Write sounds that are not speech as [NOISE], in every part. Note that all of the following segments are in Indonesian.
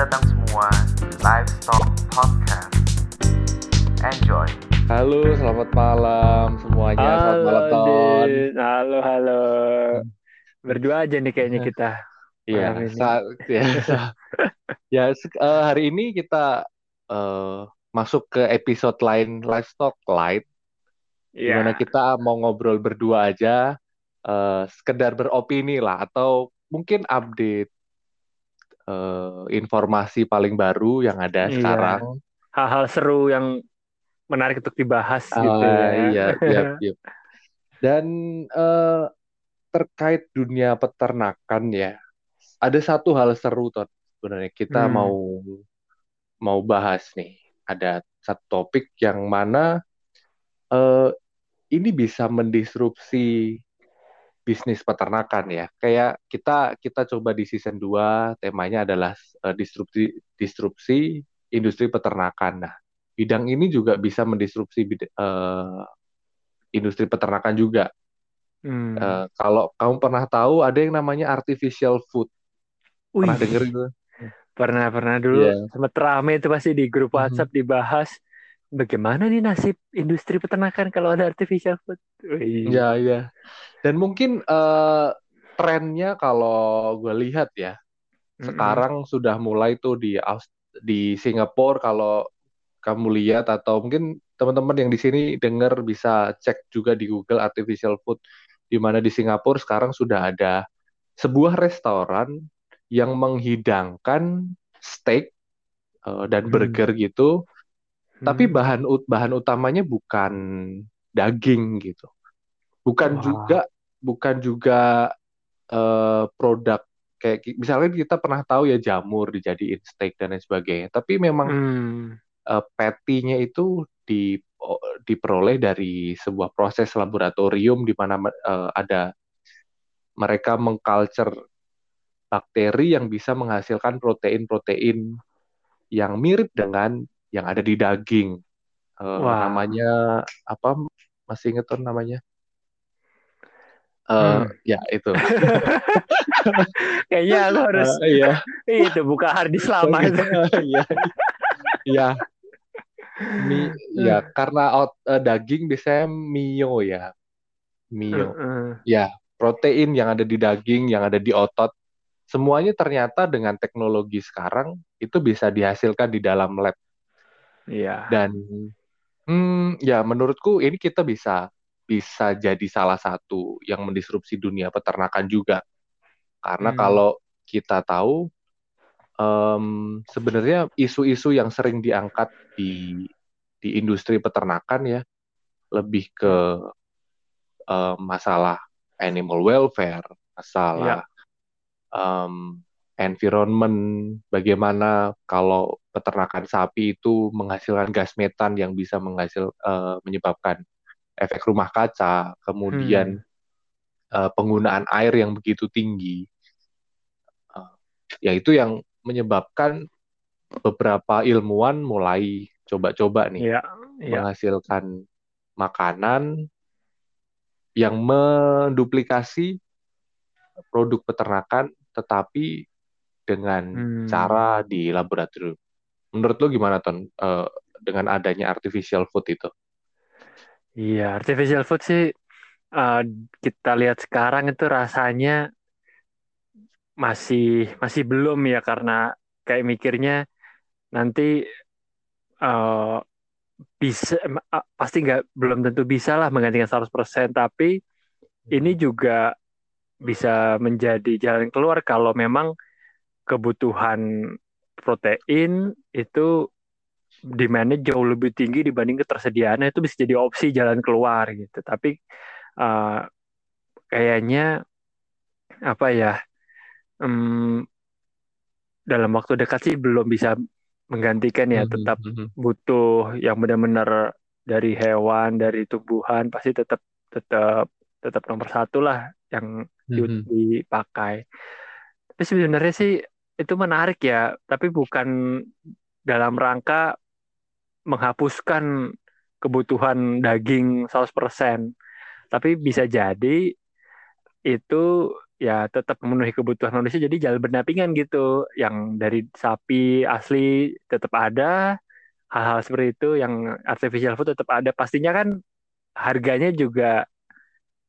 datang semua di Livestock Podcast. Enjoy. Halo, selamat malam semuanya. selamat malam, Ton. Din. Halo, halo. Berdua aja nih kayaknya kita. Iya, saat ya, [LAUGHS] ya eh, hari ini kita eh, masuk ke episode lain Livestock Light, di Iya. mana kita mau ngobrol berdua aja, eh, sekedar beropini lah, atau mungkin update eh, informasi paling baru yang ada Iya. sekarang. Hal-hal seru yang menarik untuk dibahas gitu Ah, ya. iya, iya, iya. Dan eh, terkait dunia peternakan ya, ada satu hal seru Ton. Sebenarnya kita Hmm. mau mau bahas nih. Ada satu topik yang mana eh, ini bisa mendisrupsi bisnis peternakan ya. Kayak kita kita coba di season 2 temanya adalah eh, disrupsi disrupsi industri peternakan. Nah, bidang ini juga bisa mendisrupsi bid- eh, industri peternakan juga. Hmm. Eh, kalau kamu pernah tahu ada yang namanya artificial food. Wih, Pernah denger itu? pernah pernah dulu Iya. sempat rame itu pasti di grup Mhm. WhatsApp dibahas bagaimana nih nasib industri peternakan kalau ada artificial food. Wih. Iya, iya. Dan mungkin eh, trennya kalau gue lihat ya, Mm-mm. sekarang sudah mulai tuh di di Singapura kalau kamu lihat atau mungkin teman-teman yang di sini dengar bisa cek juga di Google artificial food di mana di Singapura sekarang sudah ada sebuah restoran yang menghidangkan steak eh, dan Hmm. burger tapi Hmm. bahan bahan utamanya bukan daging gitu. Bukan Wah. juga bukan juga eh, produk kayak misalnya kita pernah tahu ya jamur dijadiin steak dan lain sebagainya, tapi memang Hmm. eh, patty-nya itu di o- diperoleh dari sebuah proses laboratorium di mana eh, ada mereka mengculture bakteri yang bisa menghasilkan protein-protein yang mirip dengan yang ada di daging. Eh, Wah. namanya apa? Masih inget tuh namanya? Eh, Hmm. ya itu. [LAUGHS] Kayaknya aku harus [LAUGHS] Eh, iya. itu buka harddisk lama itu. Iya. Iya. Mi, ya karena out, eh, daging biasanya mio ya. Mio. Heeh. Ya, protein yang ada di daging, yang ada di otot, semuanya ternyata dengan teknologi sekarang itu bisa dihasilkan di dalam lab. Iya. Dan hmm, ya menurutku ini kita bisa bisa jadi salah satu yang mendisrupsi dunia peternakan juga. Karena Hmm. kalau kita tahu em, sebenarnya isu-isu yang sering diangkat di di industri peternakan ya lebih ke em, masalah animal welfare, masalah em, environment, bagaimana kalau peternakan sapi itu menghasilkan gas metan yang bisa menghasil eh, menyebabkan efek rumah kaca, kemudian eh, penggunaan air yang begitu tinggi, Eh, ya itu yang menyebabkan beberapa ilmuwan mulai coba-coba nih Iya. Iya. menghasilkan makanan yang menduplikasi produk peternakan tetapi dengan Hmm. cara di laboratorium. Menurut lo gimana Ton Eh, dengan adanya artificial food itu? Iya, artificial food sih eh, kita lihat sekarang itu rasanya masih masih belum ya karena kayak mikirnya nanti eh, bisa pasti nggak belum tentu bisa lah menggantikan 100% tapi ini juga bisa menjadi jalan keluar kalau memang kebutuhan protein itu demand-nya jauh lebih tinggi dibanding ketersediaannya itu bisa jadi opsi jalan keluar gitu. Tapi uh, kayaknya apa ya em, dalam waktu dekat sih belum bisa menggantikan ya. Mhm, Tetap mhm. butuh yang benar-benar dari hewan, dari tumbuhan pasti tetap tetap tetap nomor satu lah yang di- Mhm. dipakai. Tapi sebenarnya sih itu menarik ya, tapi bukan dalam rangka menghapuskan kebutuhan daging 100%. Tapi bisa jadi itu ya tetap memenuhi kebutuhan manusia jadi jalan berdampingan gitu. Yang dari sapi asli tetap ada hal-hal seperti itu. Yang artificial food tetap ada. Pastinya kan harganya juga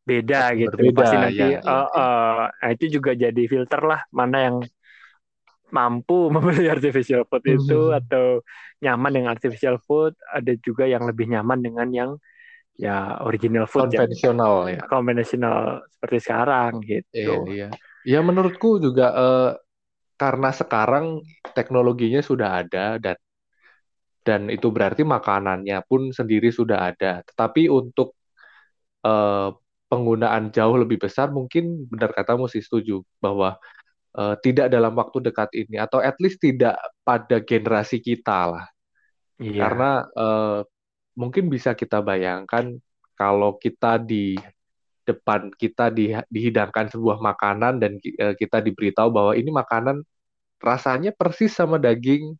beda gitu. Pasti nanti ya, ya, uh, uh, nah itu juga jadi filter lah mana yang mampu [LAUGHS] membeli artificial food itu Mhm. atau nyaman dengan artificial food ada juga yang lebih nyaman dengan yang ya original food yang konvensional ya. konvensional seperti sekarang Iya, gitu iya. Ya menurutku juga eh, karena sekarang teknologinya sudah ada dan dan itu berarti makanannya pun sendiri sudah ada. Tetapi untuk eh, penggunaan jauh lebih besar mungkin benar katamu sih setuju bahwa eh, tidak dalam waktu dekat ini atau at least tidak pada generasi kita lah. iya Karena eh, mungkin bisa kita bayangkan kalau kita di depan kita di, dihidangkan sebuah makanan dan eh, kita diberitahu bahwa ini makanan rasanya persis sama daging,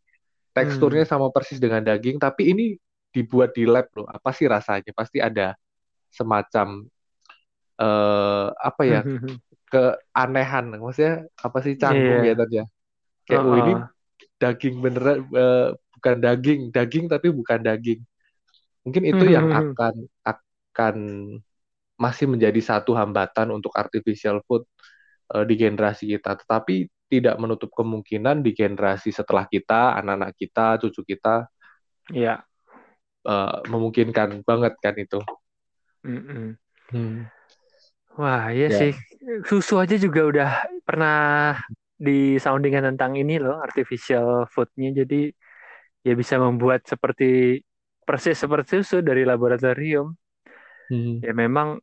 teksturnya sama persis dengan daging, tapi ini dibuat di lab loh. Apa sih rasanya? Pasti ada semacam eh apa ya keanehan. Maksudnya apa sih canggung Iya. ya tadi ya? Kayak oh, ini Heeh. daging beneran eh, bukan daging, daging tapi bukan daging. Mungkin itu yang akan akan masih menjadi satu hambatan untuk artificial food eh, di generasi kita. Tetapi tidak menutup kemungkinan di generasi setelah kita, anak-anak kita, cucu kita Iya. eh, memungkinkan banget kan itu. Mm-mm. Hmm. Wah, iya Ya. sih. Susu aja juga udah pernah di soundingan tentang ini loh, artificial foodnya. Jadi ya bisa membuat seperti persis seperti susu dari laboratorium. Hmm. Ya memang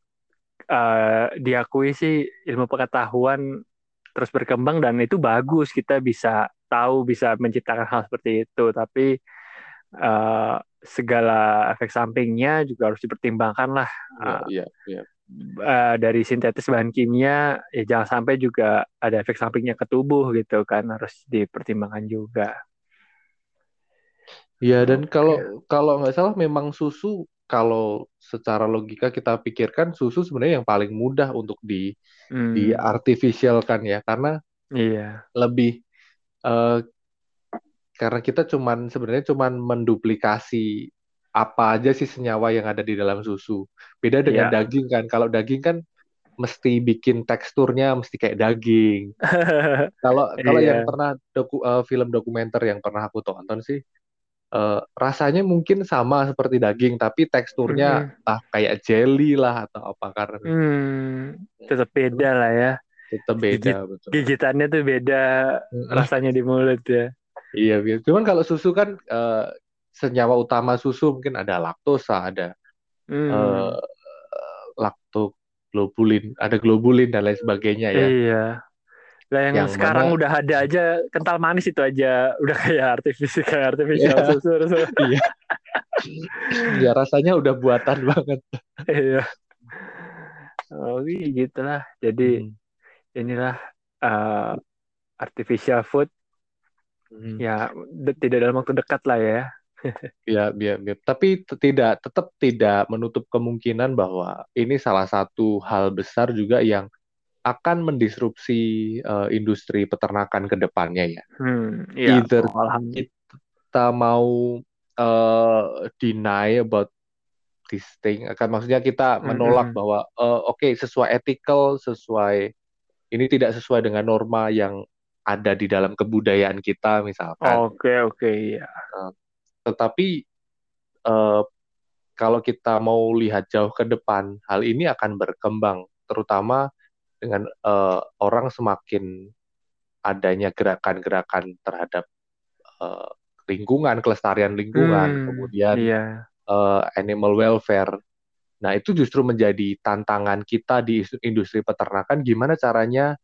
eh, diakui sih ilmu pengetahuan terus berkembang dan itu bagus. Kita bisa tahu, bisa menciptakan hal seperti itu. Tapi eh, segala efek sampingnya juga harus dipertimbangkan lah. Ya, iya, iya. Eh, dari sintetis bahan kimia ya jangan sampai juga ada efek sampingnya ke tubuh gitu kan harus dipertimbangkan juga. Iya, dan kalau kalau nggak salah memang susu kalau secara logika kita pikirkan susu sebenarnya yang paling mudah untuk di Hmm, di artificialkan ya karena iya, lebih eh, karena kita cuman sebenarnya cuman menduplikasi apa aja sih senyawa yang ada di dalam susu. Beda dengan Iya. daging kan. Kalau daging kan mesti bikin teksturnya mesti kayak daging. [LAUGHS] Kalau kalau Iya. yang pernah doku, eh, film dokumenter yang pernah aku tonton sih eh, rasanya mungkin sama seperti daging tapi teksturnya entah kayak jelly lah atau apa karena Hmm, tetap beda lah ya. tetap Gigit beda betul. gigitannya tuh beda Mm-mm. rasanya di mulut ya. Iya, gitu. Cuman kalau susu kan eh, senyawa utama susu mungkin ada laktosa, ada Hmm, eh, laktoglobulin, ada globulin dan lain sebagainya ya. iya. Lah yang Yang sekarang mana udah ada aja kental manis itu aja udah kayak artificial kayak artificial Iya. susu. terus- iya. Ya rasanya udah buatan [LAUGHS] banget. Iya. Oh, gitu lah. Jadi Hmm. inilah eh, artificial food Hmm. ya tidak dalam waktu dekat lah ya. Ya, biar, biar. Tapi tidak, tetap tidak menutup kemungkinan bahwa ini salah satu hal besar juga yang akan mendisrupsi eh, industri peternakan ke depannya ya. Hmm, iya. Either kita mau eh, deny about this thing, akan maksudnya kita menolak Mm-mm. bahwa eh, oke sesuai ethical, sesuai ini tidak sesuai dengan norma yang ada di dalam kebudayaan kita misalkan. Oke, oke, iya. Tetapi eh, kalau kita mau lihat jauh ke depan, hal ini akan berkembang, terutama dengan eh, orang semakin adanya gerakan-gerakan terhadap eh, lingkungan, kelestarian lingkungan, Hmm, kemudian iya. eh, animal welfare. Nah, itu justru menjadi tantangan kita di industri peternakan, gimana caranya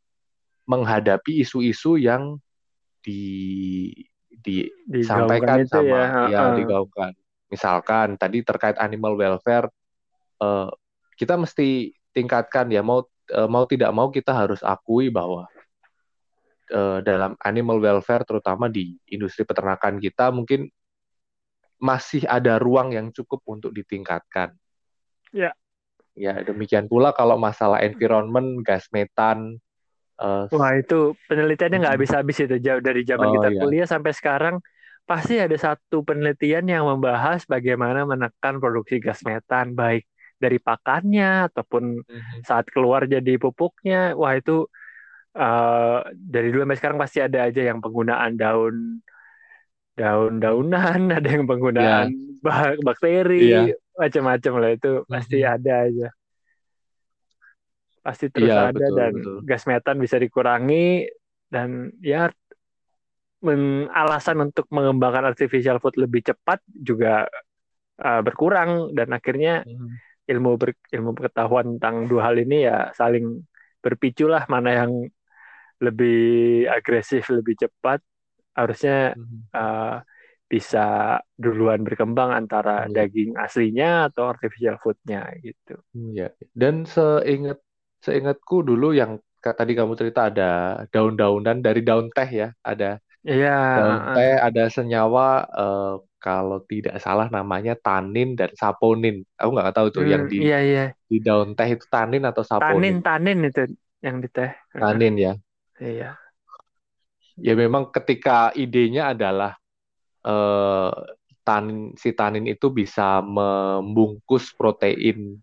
menghadapi isu-isu yang di, disampaikan itu sama ya. ya heeh. digaungkan. Misalkan tadi terkait animal welfare, eh, kita mesti tingkatkan ya mau eh, mau tidak mau kita harus akui bahwa eh, dalam animal welfare terutama di industri peternakan kita mungkin masih ada ruang yang cukup untuk ditingkatkan. Ya. Ya, demikian pula kalau masalah environment, gas metan, eh, Wah itu penelitiannya nggak habis-habis itu jauh dari zaman Oh, kita iya. kuliah sampai sekarang pasti ada satu penelitian yang membahas bagaimana menekan produksi gas metan baik dari pakannya ataupun Mhm. saat keluar jadi pupuknya. Wah itu eh, dari dulu sampai sekarang pasti ada aja yang penggunaan daun daun-daunan, [LAUGHS] ada yang penggunaan ba- bakteri, Iya. macam-macam lah itu pasti Mhm. ada aja. Pasti terus Iya, ada betul, dan betul. gas metan bisa dikurangi dan ya men- alasan untuk mengembangkan artificial food lebih cepat juga uh, berkurang dan akhirnya Mhm. ilmu ber- ilmu pengetahuan tentang dua hal ini ya saling berpicu lah mana yang lebih agresif lebih cepat harusnya Mhm. uh, bisa duluan berkembang antara Iya. daging aslinya atau artificial foodnya gitu. Iya. Dan seingat seingatku dulu yang tadi kamu cerita ada daun-daunan dari daun teh ya, ada Iya, daun uh, teh, ada senyawa eh, kalau tidak salah namanya tanin dan saponin. Aku nggak tahu tuh yang hmm, di iya iya di daun teh itu tanin atau tanin saponin. tanin itu yang di teh. Uh, Tanin ya. Iya. Ya memang ketika idenya adalah eh, tanin si tanin itu bisa membungkus protein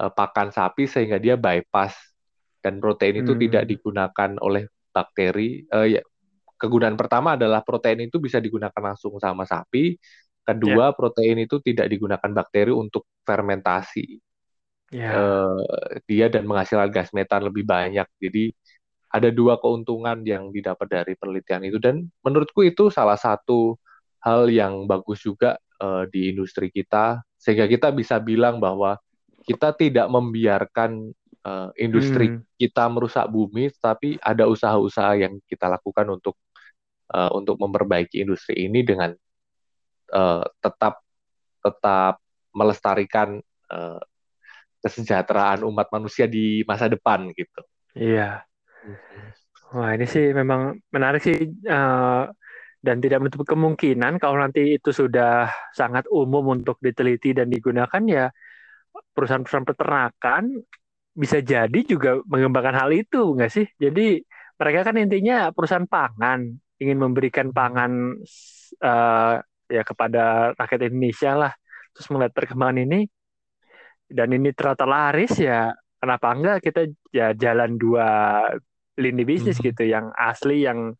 eh, pakan sapi sehingga dia bypass dan protein itu tidak Hmm. digunakan oleh bakteri. Eh, ya, kegunaan pertama adalah protein itu bisa digunakan langsung sama sapi. Kedua, protein itu tidak digunakan bakteri untuk fermentasi. ya. Eh, dia dan menghasilkan gas metan lebih banyak. Jadi ada dua keuntungan yang didapat dari penelitian itu dan menurutku itu salah satu hal yang bagus juga eh, di industri kita sehingga kita bisa bilang bahwa kita tidak membiarkan eh, industri Hmm. kita merusak bumi, tapi ada usaha-usaha yang kita lakukan untuk eh, untuk memperbaiki industri ini dengan eh, tetap tetap melestarikan eh, kesejahteraan umat manusia di masa depan gitu. Iya. Wah, ini sih memang menarik sih eh, dan tidak menutup kemungkinan kalau nanti itu sudah sangat umum untuk diteliti dan digunakan ya perusahaan-perusahaan peternakan bisa jadi juga mengembangkan hal itu nggak sih? Jadi mereka kan intinya perusahaan pangan ingin memberikan pangan eh, ya kepada rakyat Indonesia lah. Terus melihat perkembangan ini dan ini ternyata laris ya kenapa enggak kita ya jalan dua lini bisnis Mhm. gitu yang asli yang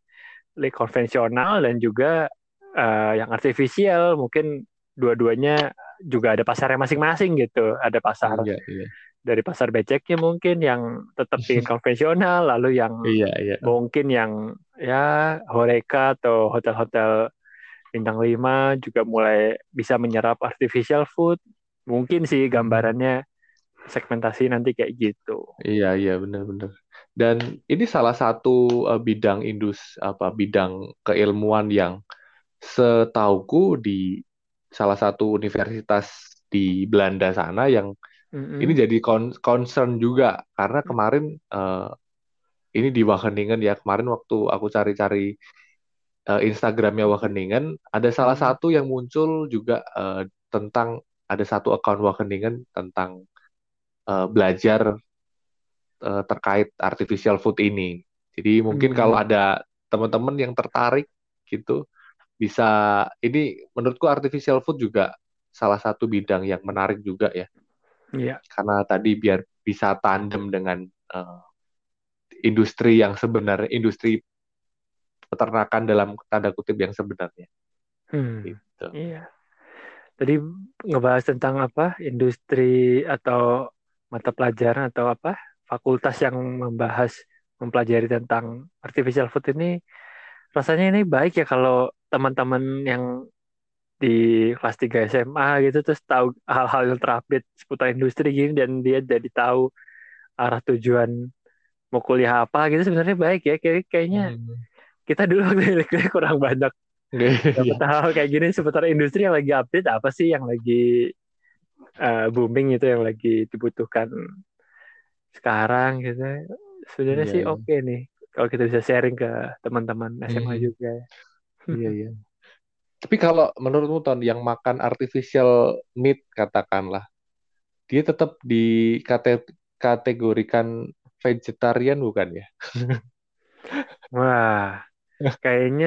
konvensional dan juga eh, yang artifisial mungkin dua-duanya juga ada pasarnya masing-masing gitu ada pasar Iya, iya. dari pasar beceknya mungkin yang tetap ingin [LAUGHS] konvensional lalu yang Iya, iya. mungkin yang ya horeca atau hotel-hotel bintang 5 juga mulai bisa menyerap artificial food mungkin sih gambarannya segmentasi nanti kayak gitu Iya, iya, benar-benar. Dan ini salah satu eh, bidang indus apa bidang keilmuan yang setauku di salah satu universitas di Belanda sana yang Mm-mm. ini jadi con- concern juga karena kemarin eh, ini di Wageningen ya kemarin waktu aku cari-cari eh, Instagramnya Wageningen ada salah satu yang muncul juga eh, tentang ada satu account Wageningen tentang eh, belajar eh, terkait artificial food ini. Jadi mungkin Hmm. kalau ada teman-teman yang tertarik gitu bisa ini menurutku artificial food juga salah satu bidang yang menarik juga ya Iya. karena tadi biar bisa tandem dengan eh, industri yang sebenarnya industri peternakan dalam tanda kutip yang sebenarnya Hmm. gitu. Iya. Tadi ngebahas tentang apa? Industri atau mata pelajaran atau apa? Fakultas yang membahas mempelajari tentang artificial food ini rasanya ini baik ya kalau teman-teman yang di kelas 3 SMA gitu terus tahu hal-hal yang terupdate seputar industri gini dan dia jadi tahu arah tujuan mau kuliah apa gitu sebenarnya baik ya kayak kayaknya Hmm. kita dulu waktu kurang banyak [LAUGHS] dapat hal kayak gini seputar industri yang lagi update apa sih yang lagi eh, booming itu yang lagi dibutuhkan sekarang gitu sebenarnya Iya, sih iya. oke nih kalau kita bisa sharing ke teman-teman SMA Mhm. juga Iya, iya. Tapi kalau menurutmu Ton yang makan artificial meat katakanlah, dia tetap dikategorikan vegetarian bukan ya? [LAUGHS] Wah, kayaknya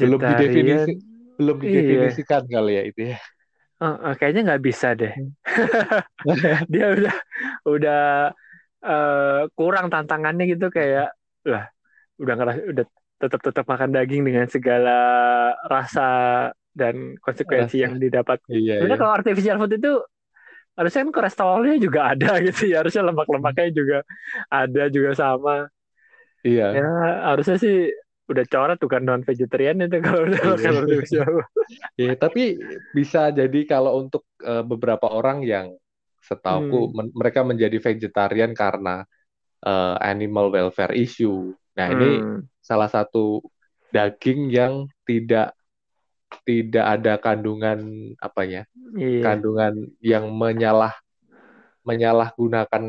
Belum vegetarian. didefinisi, belum Iya. didefinisikan kali ya itu ya. Eh, eh, kayaknya nggak bisa deh. [LAUGHS] Dia udah udah eh, kurang tantangannya gitu kayak lah udah ngeras udah tetap tetap makan daging dengan segala rasa dan konsekuensi Rasa. yang didapat. Iya, Sebenarnya iya. kalau artificial food itu harusnya kan kolesterolnya juga [LAUGHS] ada gitu ya, harusnya lemak-lemaknya juga ada juga sama. Iya. Ya harusnya sih udah coret tuh kan non vegetarian itu kalau udah Iya. makan artificial. Iya, tapi bisa jadi kalau untuk eh, beberapa orang yang setauku Hmm. men- mereka menjadi vegetarian karena eh, animal welfare issue. Nah, ini Hmm, salah satu daging yang tidak tidak ada kandungan apa ya? iya. Kandungan yang menyalah menyalahgunakan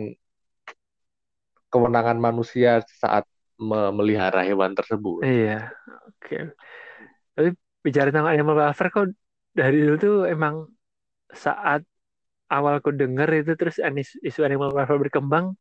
kewenangan manusia saat memelihara hewan tersebut. Iya, oke. Tapi bicara tentang animal welfare kok dari dulu tuh emang saat awal ku denger itu terus anis- isu animal welfare berkembang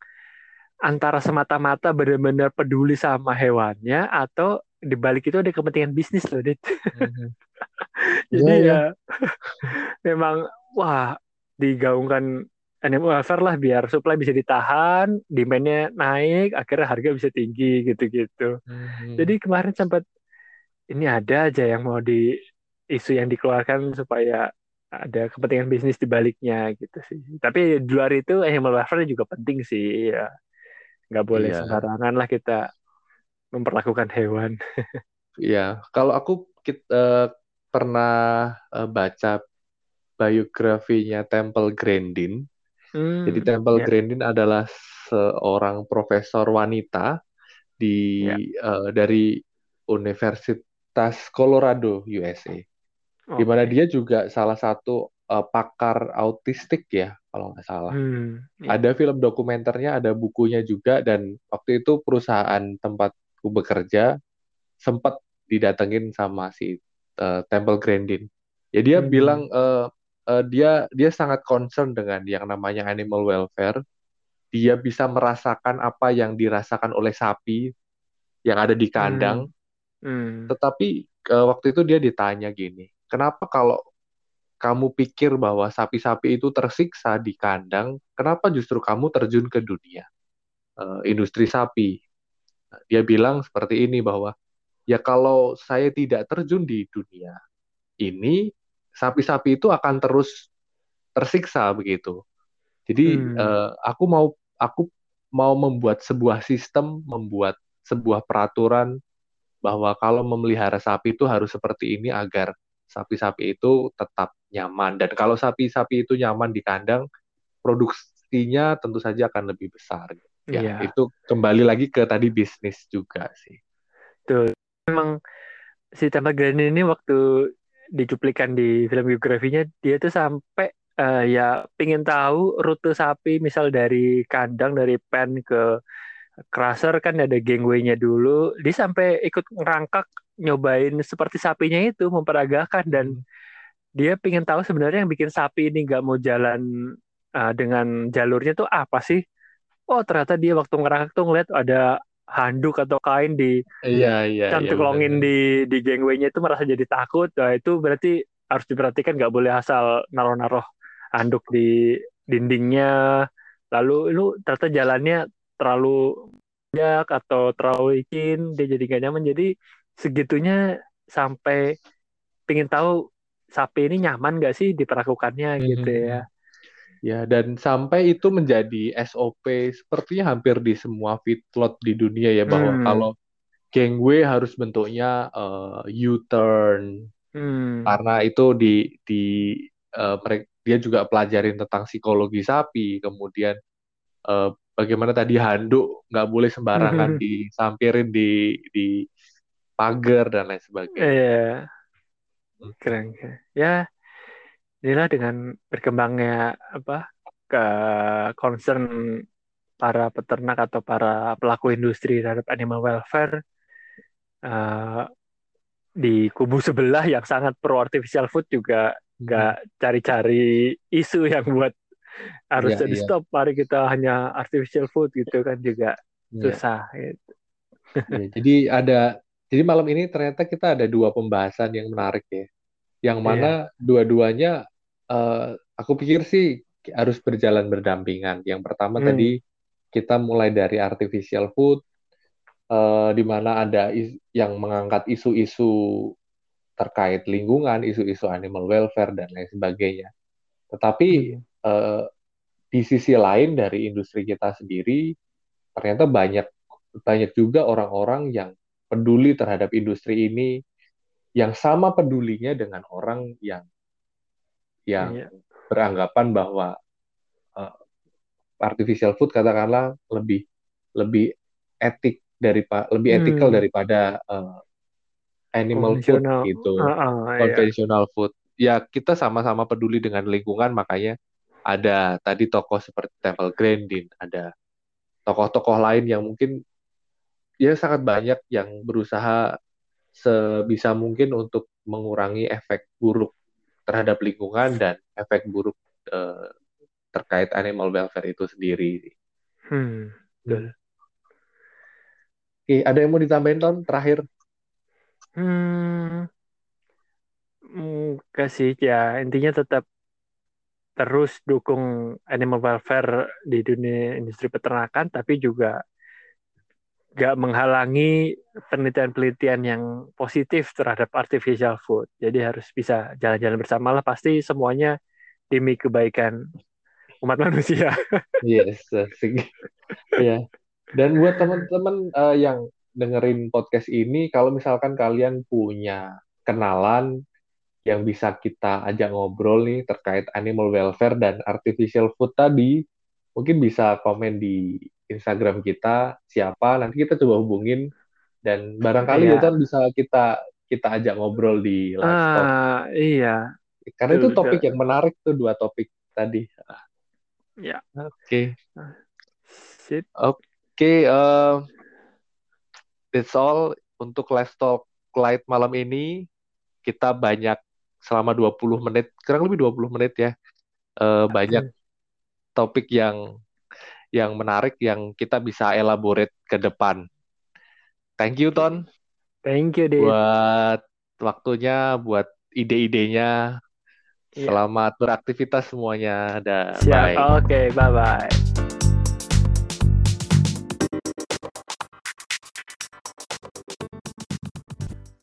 antara semata-mata benar-benar peduli sama hewannya atau di balik itu ada kepentingan bisnis loh, Dit. [LAUGHS] Jadi Iya, ya [LAUGHS] memang wah digaungkan animal welfare lah biar supply bisa ditahan, demand-nya naik, akhirnya harga bisa tinggi gitu-gitu. Mhm. Jadi kemarin sempat ini ada aja yang mau di isu yang dikeluarkan supaya ada kepentingan bisnis di baliknya gitu sih. Tapi di luar itu animal welfare juga penting sih ya. Nggak boleh Iya. sembarangan lah kita memperlakukan hewan. [LAUGHS] Iya, kalau aku kit- eh, pernah eh, baca biografinya Temple Grandin. Hmm, Jadi Temple ya. Grandin adalah seorang profesor wanita di eh, dari Universitas Colorado USA. Di mana Oke. dia juga salah satu eh, pakar autistik ya, kalau nggak salah. Hmm, ya. Ada film dokumenternya, ada bukunya juga, dan waktu itu perusahaan tempatku bekerja sempat didatengin sama si eh, Temple Grandin. Ya dia Hmm. bilang eh, eh, dia dia sangat concern dengan yang namanya animal welfare. Dia bisa merasakan apa yang dirasakan oleh sapi yang ada di kandang. Hmm. Tetapi eh, waktu itu dia ditanya gini, kenapa kalau kamu pikir bahwa sapi-sapi itu tersiksa di kandang, kenapa justru kamu terjun ke dunia eh, industri sapi? Nah, Dia bilang seperti ini bahwa ya kalau saya tidak terjun di dunia ini, sapi-sapi itu akan terus tersiksa begitu. Jadi Hmm. eh, aku mau aku mau membuat sebuah sistem, membuat sebuah peraturan bahwa kalau memelihara sapi itu harus seperti ini agar sapi-sapi itu tetap nyaman. Dan kalau sapi-sapi itu nyaman di kandang, produksinya tentu saja akan lebih besar. Ya, Iya. itu kembali lagi ke tadi bisnis juga sih. Tuh, memang si Temple Grandin ini waktu dicuplikan di film biografinya dia tuh sampai eh, ya pingin tahu rute sapi misal dari kandang dari pen ke crusher kan ada gangway-nya dulu dia sampai ikut ngerangkak nyobain seperti sapinya itu memperagakan dan dia pingin tahu sebenarnya yang bikin sapi ini nggak mau jalan eh, dengan jalurnya tuh apa sih oh ternyata dia waktu ngerangkak tuh ngeliat ada handuk atau kain di Iya, iya, iya, cantuklongin benar. di di gangway-nya itu merasa jadi takut. Nah, itu berarti harus diperhatikan nggak boleh asal naruh-naruh handuk di dindingnya. Lalu lu ternyata jalannya terlalu banyak atau terlalu licin, dia jadi gak nyaman. Jadi segitunya sampai pingin tahu sapi ini nyaman gak sih diperlakukannya gitu Mhm. ya. Ya, dan sampai itu menjadi SOP sepertinya hampir di semua feedlot di dunia ya bahwa Hmm. kalau gangway harus bentuknya eh, U-turn Hmm. karena itu di di merek- dia juga pelajarin tentang psikologi sapi, kemudian eh, bagaimana tadi handuk nggak boleh sembarangan disampirin di di pagar dan lain sebagainya. Iya, keren, keren. Ya, inilah dengan berkembangnya apa ke concern para peternak atau para pelaku industri terhadap animal welfare eh, di kubu sebelah yang sangat pro artificial food juga nggak cari-cari isu yang buat harus Iya, di iya. stop mari kita hanya artificial food gitu kan juga Iya. susah gitu. Iya, jadi ada jadi malam ini ternyata kita ada dua pembahasan yang menarik ya. Yang mana dua-duanya eh, aku pikir sih harus berjalan berdampingan. Yang pertama Hmm. tadi kita mulai dari artificial food eh, di mana ada is- yang mengangkat isu-isu terkait lingkungan, isu-isu animal welfare dan lain sebagainya. Tetapi eh, di sisi lain dari industri kita sendiri ternyata banyak banyak juga orang-orang yang peduli terhadap industri ini yang sama pedulinya dengan orang yang yang Iya. beranggapan bahwa eh, artificial food katakanlah lebih lebih etik daripada lebih Hmm. ethical daripada eh, animal food Konvensional. gitu ah, iya. conventional food ya kita sama-sama peduli dengan lingkungan makanya ada tadi tokoh seperti Temple Grandin ada tokoh-tokoh lain yang mungkin ya sangat banyak yang berusaha sebisa mungkin untuk mengurangi efek buruk terhadap lingkungan dan efek buruk eh, terkait animal welfare itu sendiri. Hmm. Betul. Oke, ada yang mau ditambahin Ton terakhir? Hmm, enggak sih ya intinya tetap terus dukung animal welfare di dunia industri peternakan tapi juga gak menghalangi penelitian-penelitian yang positif terhadap artificial food. Jadi harus bisa jalan-jalan bersama lah pasti semuanya demi kebaikan umat [LAUGHS] manusia. Yes, asik. Ya. Dan buat teman-teman eh, yang dengerin podcast ini, kalau misalkan kalian punya kenalan yang bisa kita ajak ngobrol nih terkait animal welfare dan artificial food tadi, mungkin bisa komen di Instagram kita siapa, nanti kita coba hubungin dan barangkali ya Ton bisa kita kita ajak ngobrol di live talk. Ah, iya. Karena itu betul, topik yang menarik tuh dua topik tadi. Ya. Oke. Sip. Oke, eh, that's all untuk Let's Talk Light malam ini. Kita banyak selama 20 menit, kurang lebih 20 menit ya. eh, banyak topik yang yang menarik yang kita bisa elaborate ke depan. Thank you Ton Thank you, Dit. buat waktunya, buat ide-idenya. Iya. Selamat beraktivitas semuanya. Dan Siap. bye. Oke, bye-bye.